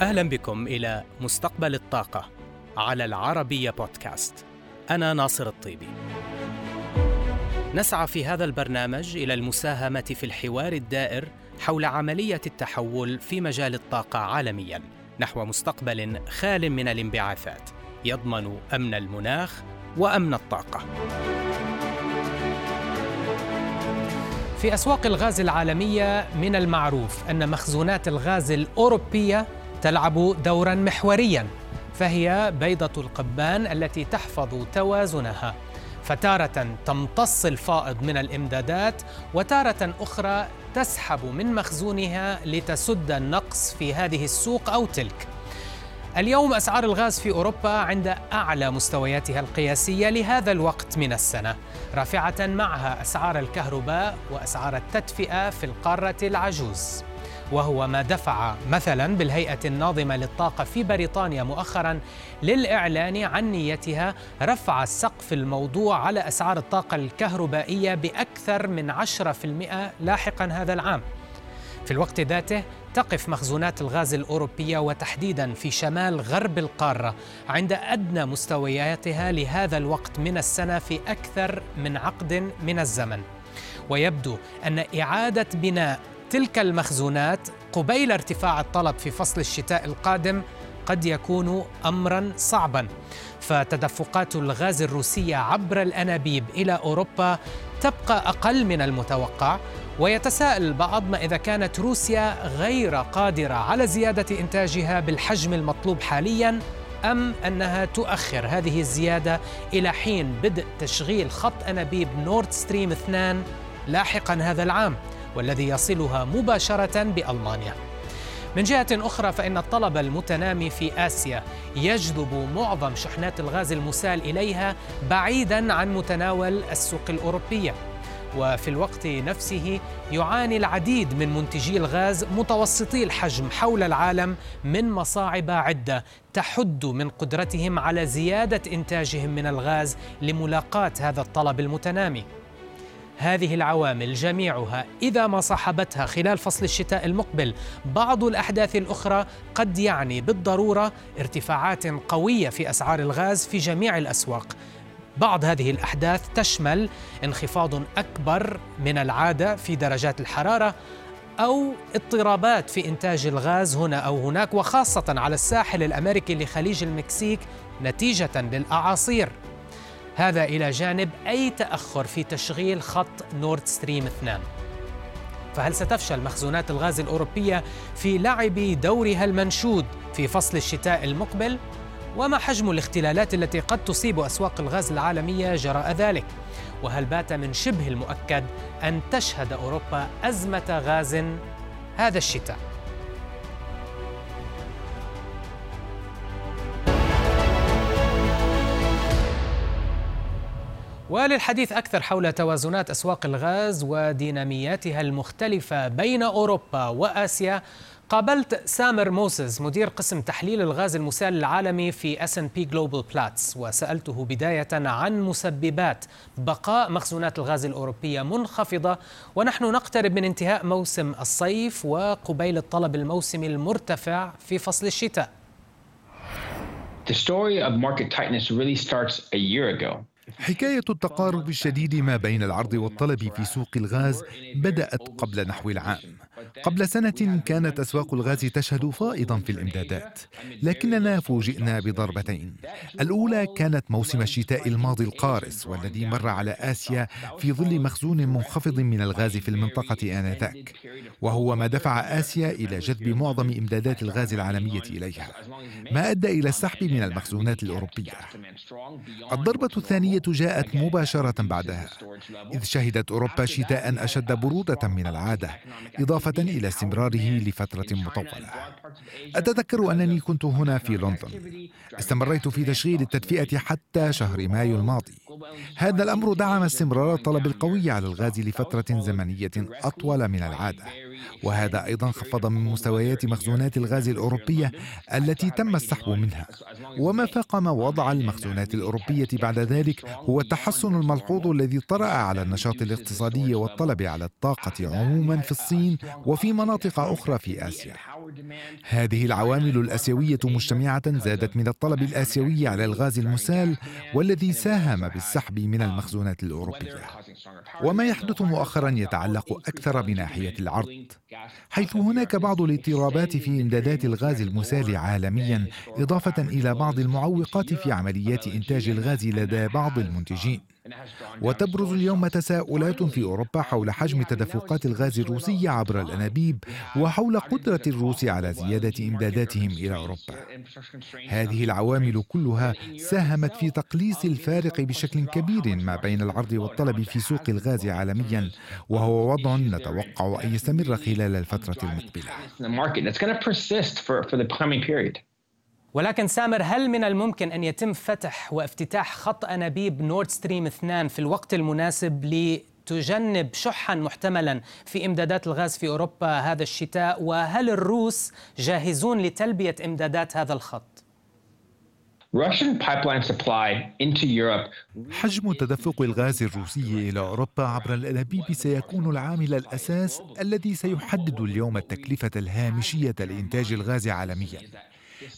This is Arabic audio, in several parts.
أهلا بكم إلى مستقبل الطاقة على العربية بودكاست. أنا ناصر الطيبي. نسعى في هذا البرنامج إلى المساهمة في الحوار الدائر حول عملية التحول في مجال الطاقة عالميا نحو مستقبل خال من الانبعاثات يضمن أمن المناخ وأمن الطاقة. في أسواق الغاز العالمية من المعروف أن مخزونات الغاز الأوروبية تلعب دورا محوريا فهي بيضة القبان التي تحفظ توازنها. فتارة تمتص الفائض من الإمدادات وتارة أخرى تسحب من مخزونها لتسد النقص في هذه السوق أو تلك. اليوم أسعار الغاز في أوروبا عند أعلى مستوياتها القياسية لهذا الوقت من السنة. رافعة معها أسعار الكهرباء وأسعار التدفئة في القارة العجوز. وهو ما دفع. مثلا بالهيئة الناظمة للطاقة في بريطانيا مؤخرا للإعلان عن نيتها رفع السقف الموضوع على أسعار الطاقة الكهربائية بأكثر من 10% لاحقا هذا العام. في الوقت ذاته تقف مخزونات الغاز الأوروبية وتحديدا في شمال غرب القارة عند أدنى مستوياتها لهذا الوقت من السنة في أكثر من عقد من الزمن. ويبدو أن إعادة بناء تلك المخزونات قبيل ارتفاع الطلب في فصل الشتاء القادم قد يكون امرا صعبا. فتدفقات الغاز الروسية عبر الأنابيب إلى أوروبا تبقى أقل من المتوقع ويتساءل البعض ما إذا كانت روسيا غير قادرة على زيادة إنتاجها بالحجم المطلوب حاليا أم أنها تؤخر هذه الزيادة إلى حين بدء تشغيل خط أنابيب نورد ستريم 2 لاحقا هذا العام. والذي يصلها مباشرة بألمانيا. من جهة أخرى فإن الطلب المتنامي في آسيا يجذب معظم شحنات الغاز المسال إليها بعيدا عن متناول السوق الأوروبية. وفي الوقت نفسه يعاني العديد من منتجي الغاز متوسطي الحجم حول العالم من مصاعب عدة تحد من قدرتهم على زيادة إنتاجهم من الغاز لملاقاة هذا الطلب المتنامي. هذه العوامل جميعها إذا ما صاحبتها خلال فصل الشتاء المقبل بعض الأحداث الأخرى قد يعني بالضرورة ارتفاعات قوية في أسعار الغاز في جميع الأسواق. بعض هذه الأحداث تشمل انخفاض أكبر من العادة في درجات الحرارة أو اضطرابات في إنتاج الغاز هنا أو هناك وخاصة على الساحل الأمريكي لخليج المكسيك نتيجة للأعاصير. هذا إلى جانب أي تأخر في تشغيل خط نورد ستريم 2 فهل ستفشل مخزونات الغاز الأوروبية في لعب دورها المنشود في فصل الشتاء المقبل؟ وما حجم الاختلالات التي قد تصيب أسواق الغاز العالمية جراء ذلك؟ وهل بات من شبه المؤكد أن تشهد أوروبا أزمة غاز هذا الشتاء؟ وللحديث أكثر حول توازنات أسواق الغاز ودينامياتها المختلفة بين أوروبا وآسيا قابلت سامر موسز مدير قسم تحليل الغاز المسال العالمي في S&P Global Platts وسألته بداية عن مسببات بقاء مخزونات الغاز الأوروبية منخفضة ونحن نقترب من انتهاء موسم الصيف وقبيل الطلب الموسمي المرتفع في فصل الشتاء. The story of market tightness really starts a year ago. حكاية التقارب الشديد ما بين العرض والطلب في سوق الغاز بدأت قبل نحو العام. قبل سنة كانت أسواق الغاز تشهد فائضا في الإمدادات. لكننا فوجئنا بضربتين. الأولى كانت موسم الشتاء الماضي القارس والذي مر على آسيا في ظل مخزون منخفض من الغاز في المنطقة آنذاك. وهو ما دفع آسيا إلى جذب معظم إمدادات الغاز العالمية إليها. ما أدى إلى السحب من المخزونات الأوروبية. الضربة الثانية جاءت مباشرة بعدها. إذ شهدت أوروبا شتاء أشد برودة من العادة إضافة إلى استمراره لفترة مطولة. أتذكر أنني كنت هنا في لندن. استمريت في تشغيل التدفئة حتى شهر مايو الماضي. هذا الأمر دعم استمرار الطلب القوي على الغاز لفترة زمنية أطول من العادة. وهذا أيضا خفض من مستويات مخزونات الغاز الأوروبية التي تم السحب منها. وما فاقم وضع المخزونات الأوروبية بعد ذلك هو التحسن الملحوظ الذي طرأ على النشاط الاقتصادي والطلب على الطاقة عموما في الصين وفي مناطق أخرى في آسيا. هذه العوامل الآسيوية مجتمعة زادت من الطلب الآسيوي على الغاز المسال والذي ساهم بالسحب من المخزونات الأوروبية. وما يحدث مؤخرا يتعلق أكثر بناحية العرض حيث هناك بعض الاضطرابات في إمدادات الغاز المسال عالميا إضافة إلى بعض المعوقات في عمليات إنتاج الغاز لدى بعض المنتجين. وتبرز اليوم تساؤلات في أوروبا حول حجم تدفقات الغاز الروسيه عبر الأنابيب وحول قدرة الروس على زيادة إمداداتهم إلى أوروبا. هذه العوامل كلها ساهمت في تقليص الفارق بشكل كبير ما بين العرض والطلب في سوق الغاز عالميا وهو وضع نتوقع أن يستمر خلال الفترة المقبلة. ولكن سامر هل من الممكن أن يتم فتح وافتتاح خط أنابيب نورد ستريم 2 في الوقت المناسب لتجنب شحا محتملا في إمدادات الغاز في أوروبا هذا الشتاء؟ وهل الروس جاهزون لتلبية إمدادات هذا الخط؟ حجم تدفق الغاز الروسي إلى أوروبا عبر الأنابيب سيكون العامل الأساس الذي سيحدد اليوم التكلفة الهامشية لإنتاج الغاز عالميا.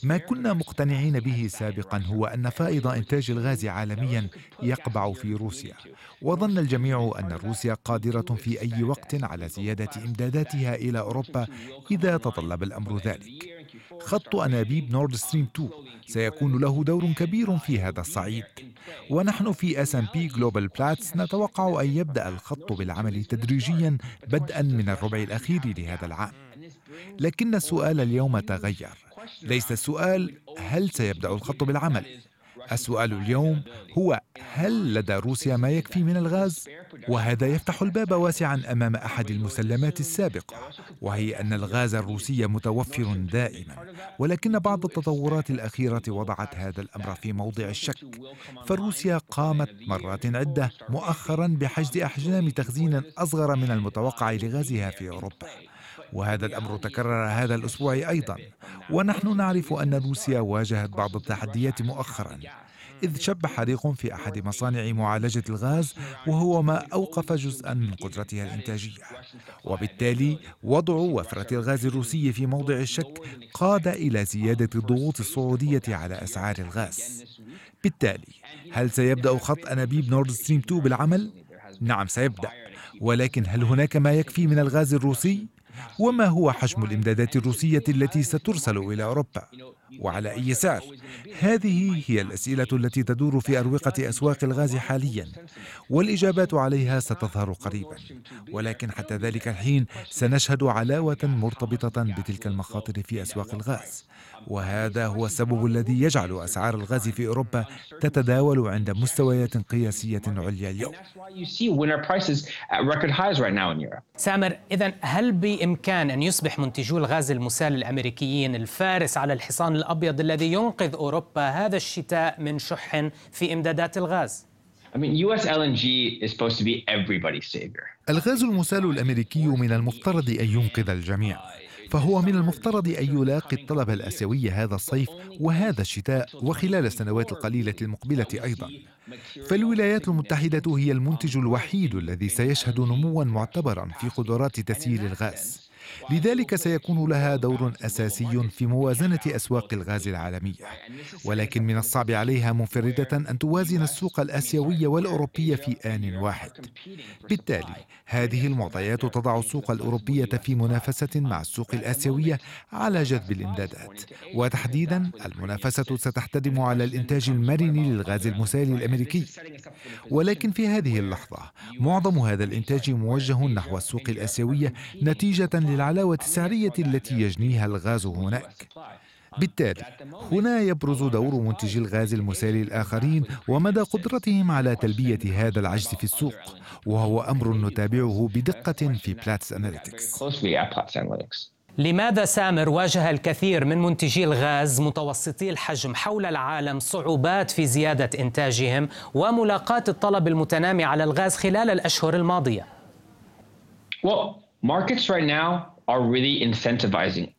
ما كنا مقتنعين به سابقا هو أن فائض إنتاج الغاز عالميا يقبع في روسيا. وظن الجميع أن روسيا قادرة في أي وقت على زيادة إمداداتها إلى أوروبا إذا تطلب الأمر ذلك. خط أنابيب نورد ستريم 2 سيكون له دور كبير في هذا الصعيد. ونحن في S&P Global Platts نتوقع أن يبدأ الخط بالعمل تدريجيا بدءا من الربع الأخير لهذا العام. لكن السؤال اليوم تغير. ليس السؤال هل سيبدأ الخط بالعمل. السؤال اليوم هو هل لدى روسيا ما يكفي من الغاز؟ وهذا يفتح الباب واسعا أمام أحد المسلمات السابقة. وهي أن الغاز الروسي متوفر دائما. ولكن بعض التطورات الأخيرة وضعت هذا الأمر في موضع الشك. فروسيا قامت مرات عدة مؤخرا بحشد أحجام تخزين أصغر من المتوقع لغازها في أوروبا. وهذا الامر تكرر هذا الأسبوع أيضا ونحن نعرف ان روسيا واجهت بعض التحديات مؤخرا إذ شب حريق في أحد مصانع معالجة الغاز وهو ما أوقف جزءا من قدرتها الإنتاجية وبالتالي وضع وفرة الغاز الروسي في موضع الشك قاد إلى زيادة الضغوط الصعودية على أسعار الغاز بالتالي هل سيبدأ خط أنابيب نورد ستريم 2 بالعمل؟ نعم سيبدأ ولكن هل هناك ما يكفي من الغاز الروسي؟ وما هو حجم الإمدادات الروسية التي سترسل إلى أوروبا؟ وعلى أي سعر هذه هي الأسئلة التي تدور في أروقة أسواق الغاز حاليا والإجابات عليها ستظهر قريبا. ولكن حتى ذلك الحين سنشهد علاوة مرتبطة بتلك المخاطر في أسواق الغاز. وهذا هو السبب الذي يجعل أسعار الغاز في أوروبا تتداول عند مستويات قياسية عليا اليوم. سامر اذا هل بإمكان أن يصبح منتجو الغاز المسال الأمريكيين الفارس على الحصان الأبيض الذي ينقذ أوروبا هذا الشتاء من شح في إمدادات الغاز. الغاز المسال الأمريكي من المفترض أن ينقذ الجميع. فهو من المفترض أن يلاقي الطلب الآسيوي هذا الصيف وهذا الشتاء وخلال السنوات القليلة المقبلة أيضا. فالولايات المتحدة هي المنتج الوحيد الذي سيشهد نموا معتبرا في قدرات تسييل الغاز. لذلك سيكون لها دور أساسي في موازنة أسواق الغاز العالمية. ولكن من الصعب عليها منفردة أن توازن السوق الآسيوي والاوروبي في آن واحد. بالتالي هذه المعطيات تضع السوق الأوروبية في منافسة مع السوق الآسيوية على جذب الإمدادات. وتحديدا المنافسة ستحتدم على الإنتاج المرن للغاز المسال الأمريكي. ولكن في هذه اللحظة معظم هذا الإنتاج موجه نحو السوق الآسيوية نتيجة للعلاوة السعرية التي يجنيها الغاز هناك. بالتالي هنا يبرز دور منتجي الغاز المسالي الآخرين ومدى قدرتهم على تلبية هذا العجز في السوق وهو أمر نتابعه بدقة في Platts Analytics لماذا سامر واجه الكثير من منتجي الغاز متوسطي الحجم حول العالم صعوبات في زيادة إنتاجهم وملاقاة الطلب المتنامي على الغاز خلال الأشهر الماضية؟ Well, markets right now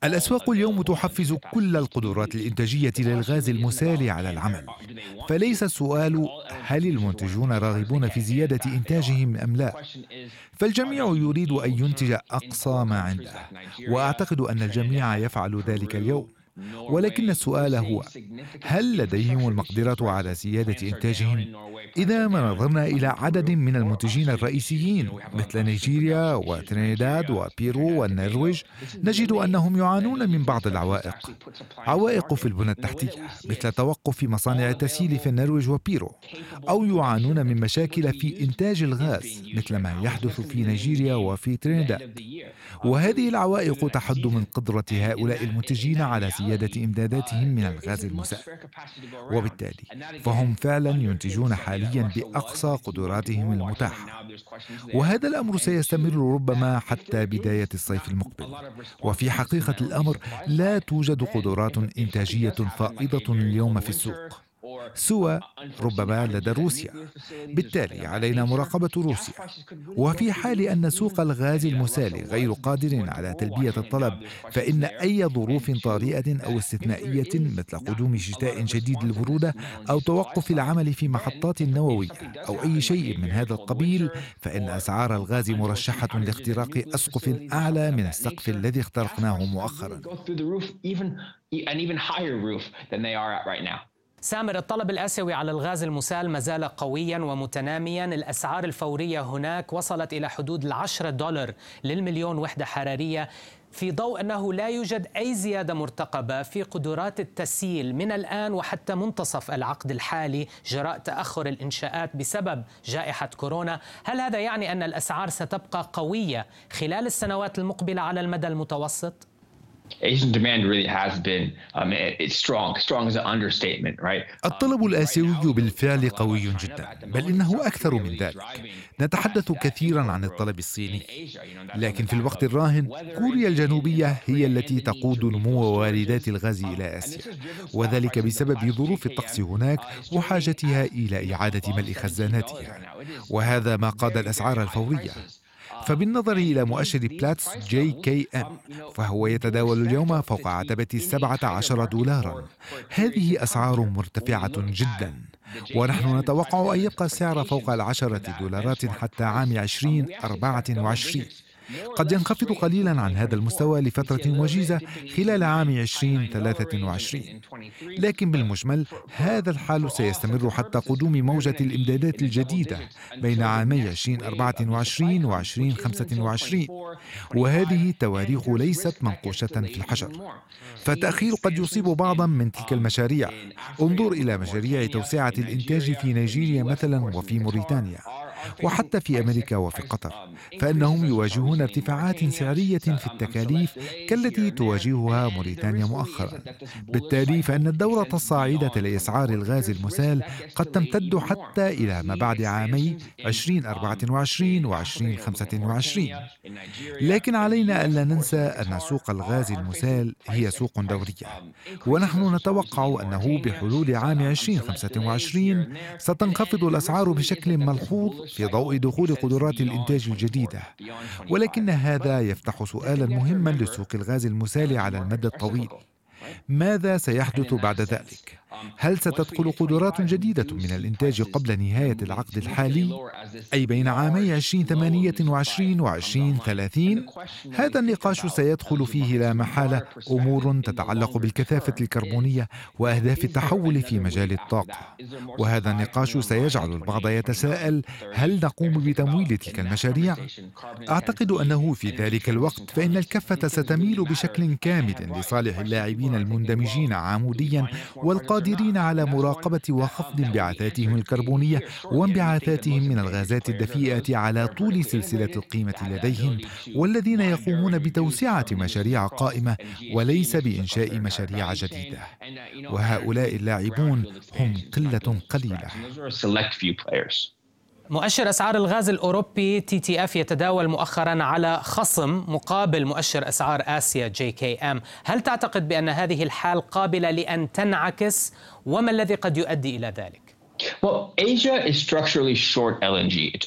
الأسواق اليوم تحفز كل القدرات الإنتاجية للغاز المسال على العمل. فليس السؤال هل المنتجون راغبون في زيادة إنتاجهم أم لا؟ فالجميع يريد أن ينتج أقصى ما عنده وأعتقد أن الجميع يفعل ذلك اليوم. ولكن السؤال هو هل لديهم المقدرة على زيادة إنتاجهم؟ إذا ما نظرنا إلى عدد من المنتجين الرئيسيين مثل نيجيريا وترينيداد وبيرو والنرويج نجد أنهم يعانون من بعض العوائق عوائق في البنى التحتية مثل توقف مصانع التسييل في النرويج وبيرو أو يعانون من مشاكل في إنتاج الغاز مثل ما يحدث في نيجيريا وفي ترينيداد وهذه العوائق تحد من قدرة هؤلاء المنتجين على زيادة إمداداتهم من الغاز المسال وبالتالي فهم فعلا ينتجون حاليا بأقصى قدراتهم المتاحة. وهذا الأمر سيستمر ربما حتى بداية الصيف المقبل. وفي حقيقة الأمر لا توجد قدرات إنتاجية فائضة اليوم في السوق. سوى ربما لدى روسيا. بالتالي علينا مراقبة روسيا. وفي حال أن سوق الغاز المسال غير قادر على تلبية الطلب فإن أي ظروف طارئة أو استثنائية مثل قدوم شتاء شديد البرودة أو توقف العمل في محطات نووية أو أي شيء من هذا القبيل فإن أسعار الغاز مرشحة لاختراق أسقف أعلى من السقف الذي اخترقناه مؤخرا. سامر الطلب الآسيوي على الغاز المسال ما زال قويا ومتناميا. الأسعار الفورية هناك وصلت إلى حدود العشرة دولار للمليون وحدة حرارية في ضوء أنه لا يوجد أي زيادة مرتقبة في قدرات التسييل من الآن وحتى منتصف العقد الحالي. جراء تأخر الإنشاءات بسبب جائحة كورونا. هل هذا يعني أن الأسعار ستبقى قوية خلال السنوات المقبلة على المدى المتوسط؟ Asian demand really has been um, it's strong. Strong is an understatement, right? الطلب الآسيوي بالفعل قوي جدا بل إنه أكثر من ذلك. نتحدث كثيرا عن الطلب الصيني. لكن في الوقت الراهن كوريا الجنوبية هي التي تقود نمو واردات الغاز إلى آسيا. وذلك بسبب ظروف الطقس هناك وحاجتها إلى إعادة ملء خزاناتها. وهذا ما قاد الأسعار الفورية. فبالنظر إلى مؤشر Platts JKM فهو يتداول اليوم فوق عتبة السبعة عشر دولارا. هذه أسعار مرتفعة جدا. ونحن نتوقع أن يبقى السعر فوق العشرة دولارات حتى عام 2024 قد ينخفض قليلا عن هذا المستوى لفترة وجيزة خلال عام 2023 لكن بالمجمل هذا الحال سيستمر حتى قدوم موجة الإمدادات الجديدة بين عامي 2024 و 2025 وهذه التواريخ ليست منقوشة في الحجر. فالتأخير قد يصيب بعضا من تلك المشاريع. انظر إلى مشاريع توسعة الإنتاج في نيجيريا مثلا وفي موريتانيا. وحتى في أمريكا وفي قطر فإنهم يواجهون ارتفاعات سعرية في التكاليف كالتي تواجهها موريتانيا مؤخرا. بالتالي فإن الدورة الصاعدة لإسعار الغاز المسال قد تمتد حتى إلى ما بعد عامي 2024 و 2025 لكن علينا ألا ننسى أن سوق الغاز المسال هي سوق دورية ونحن نتوقع أنه بحلول عام 2025 ستنخفض الأسعار بشكل ملحوظ في ضوء دخول قدرات الإنتاج الجديدة ولكن هذا يفتح سؤالا مهما لسوق الغاز المسال على المدى الطويل ماذا سيحدث بعد ذلك؟ هل ستدخل قدرات جديدة من الإنتاج قبل نهاية العقد الحالي؟ أي بين عامي 2028 و 2030 هذا النقاش سيدخل فيه لا محالة أمور تتعلق بالكثافة الكربونية وأهداف التحول في مجال الطاقة. وهذا النقاش سيجعل البعض يتساءل هل نقوم بتمويل تلك المشاريع؟ أعتقد أنه في ذلك الوقت فإن الكفة ستميل بشكل كامل لصالح اللاعبين المندمجين عموديا والقادرين قادرين على مراقبة وخفض انبعاثاتهم الكربونية وانبعاثاتهم من الغازات الدفيئة على طول سلسلة القيمة لديهم والذين يقومون بتوسعة مشاريع قائمة وليس بإنشاء مشاريع جديدة. وهؤلاء اللاعبون هم قلة قليلة. مؤشر أسعار الغاز الأوروبي TTF يتداول مؤخرا على خصم مقابل مؤشر أسعار آسيا JKM، هل تعتقد بأن هذه الحال قابلة لأن تنعكس؟ وما الذي قد يؤدي إلى ذلك؟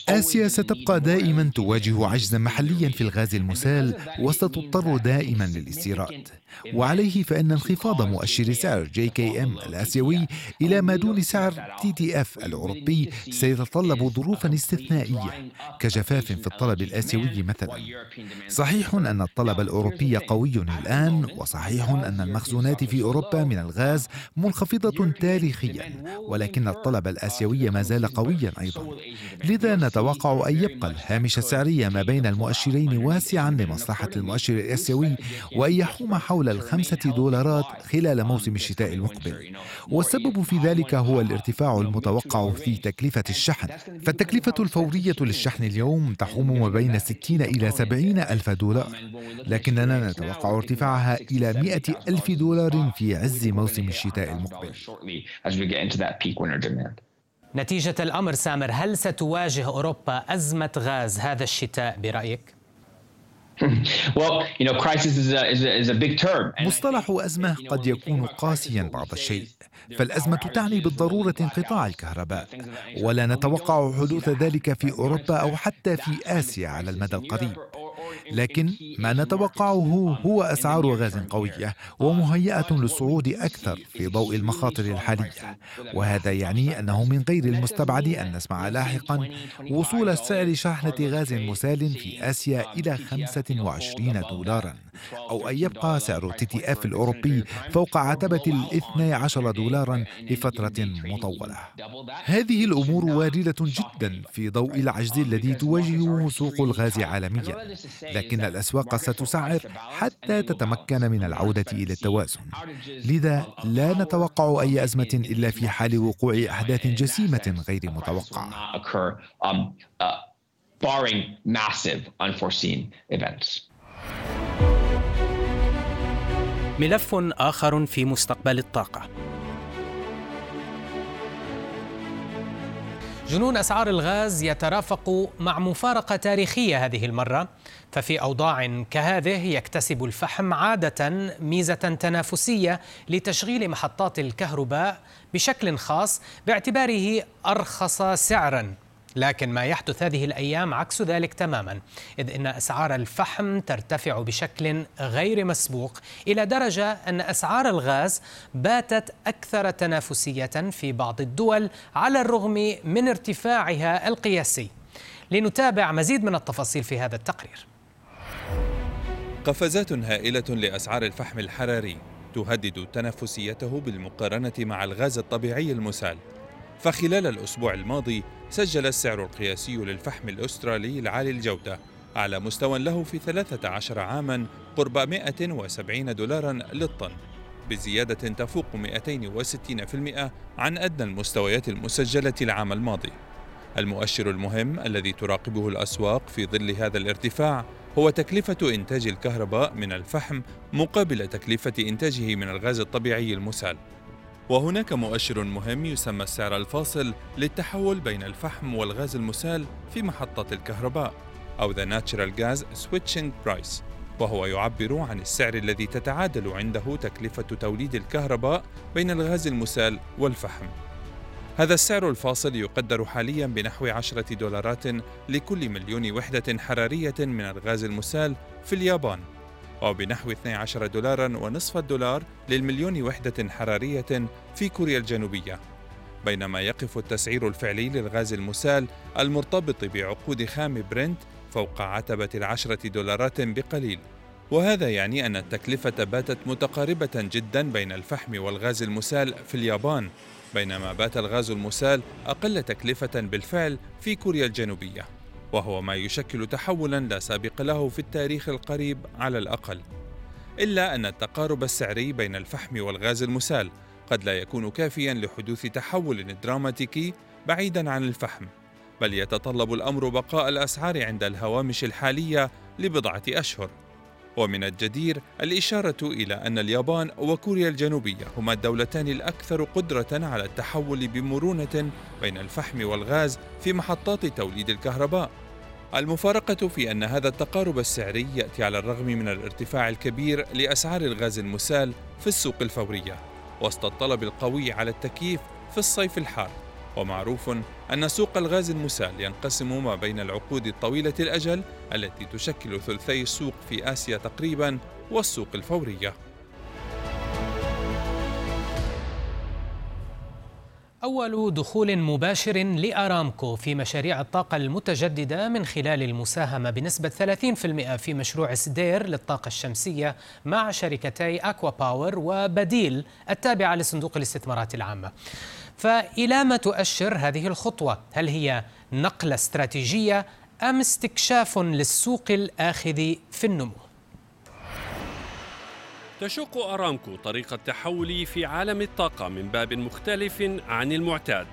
آسيا ستبقى دائما تواجه عجزا محليا في الغاز المسال وستضطر دائما للاستيراد وعليه فإن انخفاض مؤشر سعر JKM الآسيوي إلى ما دون سعر TTF الأوروبي سيتطلب ظروفا استثنائية كجفاف في الطلب الآسيوي مثلا. صحيح أن الطلب الأوروبي قوي الآن وصحيح أن المخزونات في أوروبا من الغاز منخفضة تاريخيا ولكن الطلب الآسيوي ما زال قويا أيضا. لذا نتوقع أن يبقى الهامش السعري ما بين المؤشرين واسعا لمصلحة المؤشر الآسيوي وأن يحوم حول الخمسة دولارات خلال موسم الشتاء المقبل. والسبب في ذلك هو الارتفاع المتوقع في تكلفة الشحن. فالتكلفة الفورية للشحن اليوم تحوم ما بين 60 إلى 70 ألف دولار. لكننا نتوقع ارتفاعها إلى 100 ألف دولار في عز موسم الشتاء المقبل. نتيجة الأمر سامر هل ستواجه أوروبا أزمة غاز هذا الشتاء برأيك؟ مصطلح أزمة قد يكون قاسيا بعض الشيء. فالأزمة تعني بالضرورة انقطاع الكهرباء. ولا نتوقع حدوث ذلك في أوروبا أو حتى في آسيا على المدى القريب. لكن ما نتوقعه هو أسعار غاز قوية ومهيئة للصعود أكثر في ضوء المخاطر الحالية. وهذا يعني أنه من غير المستبعد أن نسمع لاحقا وصول سعر شاحنة غاز مسال في آسيا إلى 25 دولارا أو أن يبقى سعر TTF الأوروبي فوق عتبة ال 12 دولارا لفترة مطولة. هذه الأمور واردة جدا في ضوء العجز الذي تواجهه سوق الغاز عالميا. لكن الأسواق ستسعر حتى تتمكن من العودة إلى التوازن. لذا لا نتوقع أي أزمة إلا في حال وقوع أحداث جسيمة غير متوقعة. Barring massive unforeseen events. ملف آخر في مستقبل الطاقة. جنون أسعار الغاز يترافق مع مفارقة تاريخية هذه المرة ففي أوضاع كهذه يكتسب الفحم عادة ميزة تنافسية لتشغيل محطات الكهرباء بشكل خاص باعتباره أرخص سعرا. لكن ما يحدث هذه الأيام عكس ذلك تماما إذ إن أسعار الفحم ترتفع بشكل غير مسبوق إلى درجة أن أسعار الغاز باتت أكثر تنافسية في بعض الدول على الرغم من ارتفاعها القياسي. لنتابع مزيد من التفاصيل في هذا التقرير. قفزات هائلة لأسعار الفحم الحراري تهدد تنافسيته بالمقارنة مع الغاز الطبيعي المسال. فخلال الأسبوع الماضي سجل السعر القياسي للفحم الأسترالي العالي الجودة على مستوى له في 13 عاما قرب 170 دولارا للطن بزيادة تفوق 260% عن أدنى المستويات المسجلة العام الماضي. المؤشر المهم الذي تراقبه الأسواق في ظل هذا الارتفاع هو تكلفة إنتاج الكهرباء من الفحم مقابل تكلفة إنتاجه من الغاز الطبيعي المسال. وهناك مؤشر مهم يسمى السعر الفاصل للتحول بين الفحم والغاز المسال في محطة الكهرباء أو The Natural Gas Switching Price وهو يعبر عن السعر الذي تتعادل عنده تكلفة توليد الكهرباء بين الغاز المسال والفحم. هذا السعر الفاصل يقدر حاليا بنحو عشرة دولارات لكل مليون وحدة حرارية من الغاز المسال في اليابان. وبنحو 12 دولارا ونصف الدولار للمليون وحدة حرارية في كوريا الجنوبية. بينما يقف التسعير الفعلي للغاز المسال المرتبط بعقود خام برنت فوق عتبة العشرة دولارات بقليل. وهذا يعني أن التكلفة باتت متقاربة جدا بين الفحم والغاز المسال في اليابان بينما بات الغاز المسال أقل تكلفة بالفعل في كوريا الجنوبية. وهو ما يشكل تحولا لا سابق له في التاريخ القريب على الأقل. إلا أن التقارب السعري بين الفحم والغاز المسال قد لا يكون كافيا لحدوث تحول دراماتيكي بعيدا عن الفحم بل يتطلب الأمر بقاء الأسعار عند الهوامش الحالية لبضعة أشهر. ومن الجدير الإشارة إلى أن اليابان وكوريا الجنوبية هما الدولتان الأكثر قدرة على التحول بمرونة بين الفحم والغاز في محطات توليد الكهرباء. المفارقة في أن هذا التقارب السعري يأتي على الرغم من الارتفاع الكبير لأسعار الغاز المسال في السوق الفورية وسط الطلب القوي على التكييف في الصيف الحار. ومعروف أن سوق الغاز المسال ينقسم ما بين العقود الطويلة الأجل التي تشكل ثلثي السوق في آسيا تقريبا والسوق الفورية. أول دخول مباشر لأرامكو في مشاريع الطاقة المتجددة من خلال المساهمة بنسبة 30% في مشروع سدير للطاقة الشمسية مع شركتي أكوا باور وبديل التابعة لصندوق الاستثمارات العامة. فإلى ما تؤشر هذه الخطوة؟ هل هي نقلة استراتيجية أم استكشاف للسوق الآخذ في النمو؟ تشق أرامكو طريق التحول في عالم الطاقة من باب مختلف عن المعتاد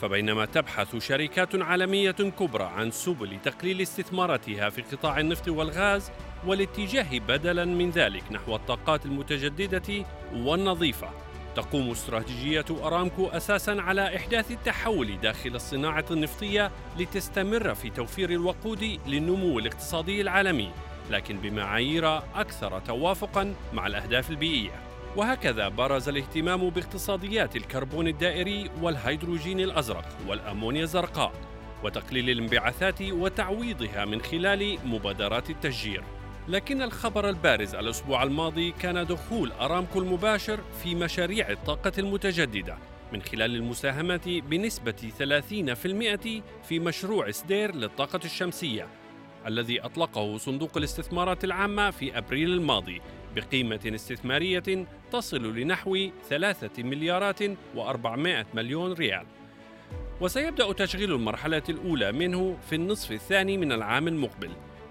فبينما تبحث شركات عالمية كبرى عن سبل تقليل استثماراتها في قطاع النفط والغاز والاتجاه بدلا من ذلك نحو الطاقات المتجددة والنظيفة تقوم استراتيجية أرامكو أساساً على إحداث التحول داخل الصناعة النفطية لتستمر في توفير الوقود للنمو الاقتصادي العالمي لكن بمعايير أكثر توافقاً مع الأهداف البيئية. وهكذا برز الاهتمام باقتصاديات الكربون الدائري والهيدروجين الأزرق والأمونيا الزرقاء وتقليل الانبعاثات وتعويضها من خلال مبادرات التشجير. لكن الخبر البارز الأسبوع الماضي كان دخول أرامكو المباشر في مشاريع الطاقة المتجددة من خلال المساهمة بنسبة 30% في مشروع سدير للطاقة الشمسية الذي أطلقه صندوق الاستثمارات العامة في أبريل الماضي بقيمة استثمارية تصل لنحو 3 مليارات و400 مليون ريال. وسيبدأ تشغيل المرحلة الأولى منه في النصف الثاني من العام المقبل.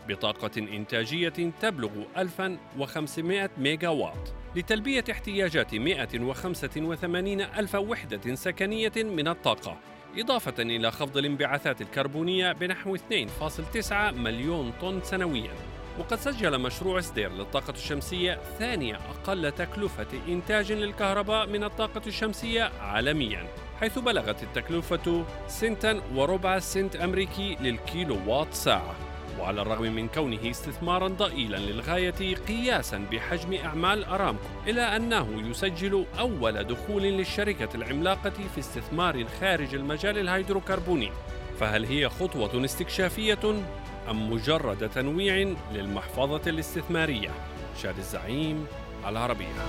بطاقة إنتاجية تبلغ 1500 ميجا واط لتلبية احتياجات 185 ألف وحدة سكنية من الطاقة إضافة إلى خفض الانبعاثات الكربونية بنحو 2.9 مليون طن سنوياً. وقد سجل مشروع سدير للطاقة الشمسية ثاني أقل تكلفة إنتاج للكهرباء من الطاقة الشمسية عالمياً حيث بلغت التكلفة سنتا وربع سنت أمريكي للكيلو وات ساعة. وعلى الرغم من كونه استثمارا ضئيلا للغاية قياسا بحجم أعمال أرامكو إلا أنه يسجل أول دخول للشركة العملاقة في استثمار خارج المجال الهيدروكربوني. فهل هي خطوة استكشافية أم مجرد تنويع للمحفظة الاستثمارية؟ شاد الزعيم العربية.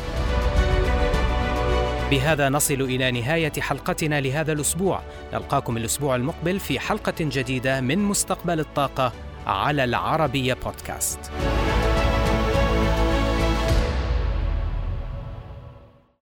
بهذا نصل إلى نهاية حلقتنا لهذا الأسبوع. نلقاكم الأسبوع المقبل في حلقة جديدة من مستقبل الطاقة. على العربية بودكاست.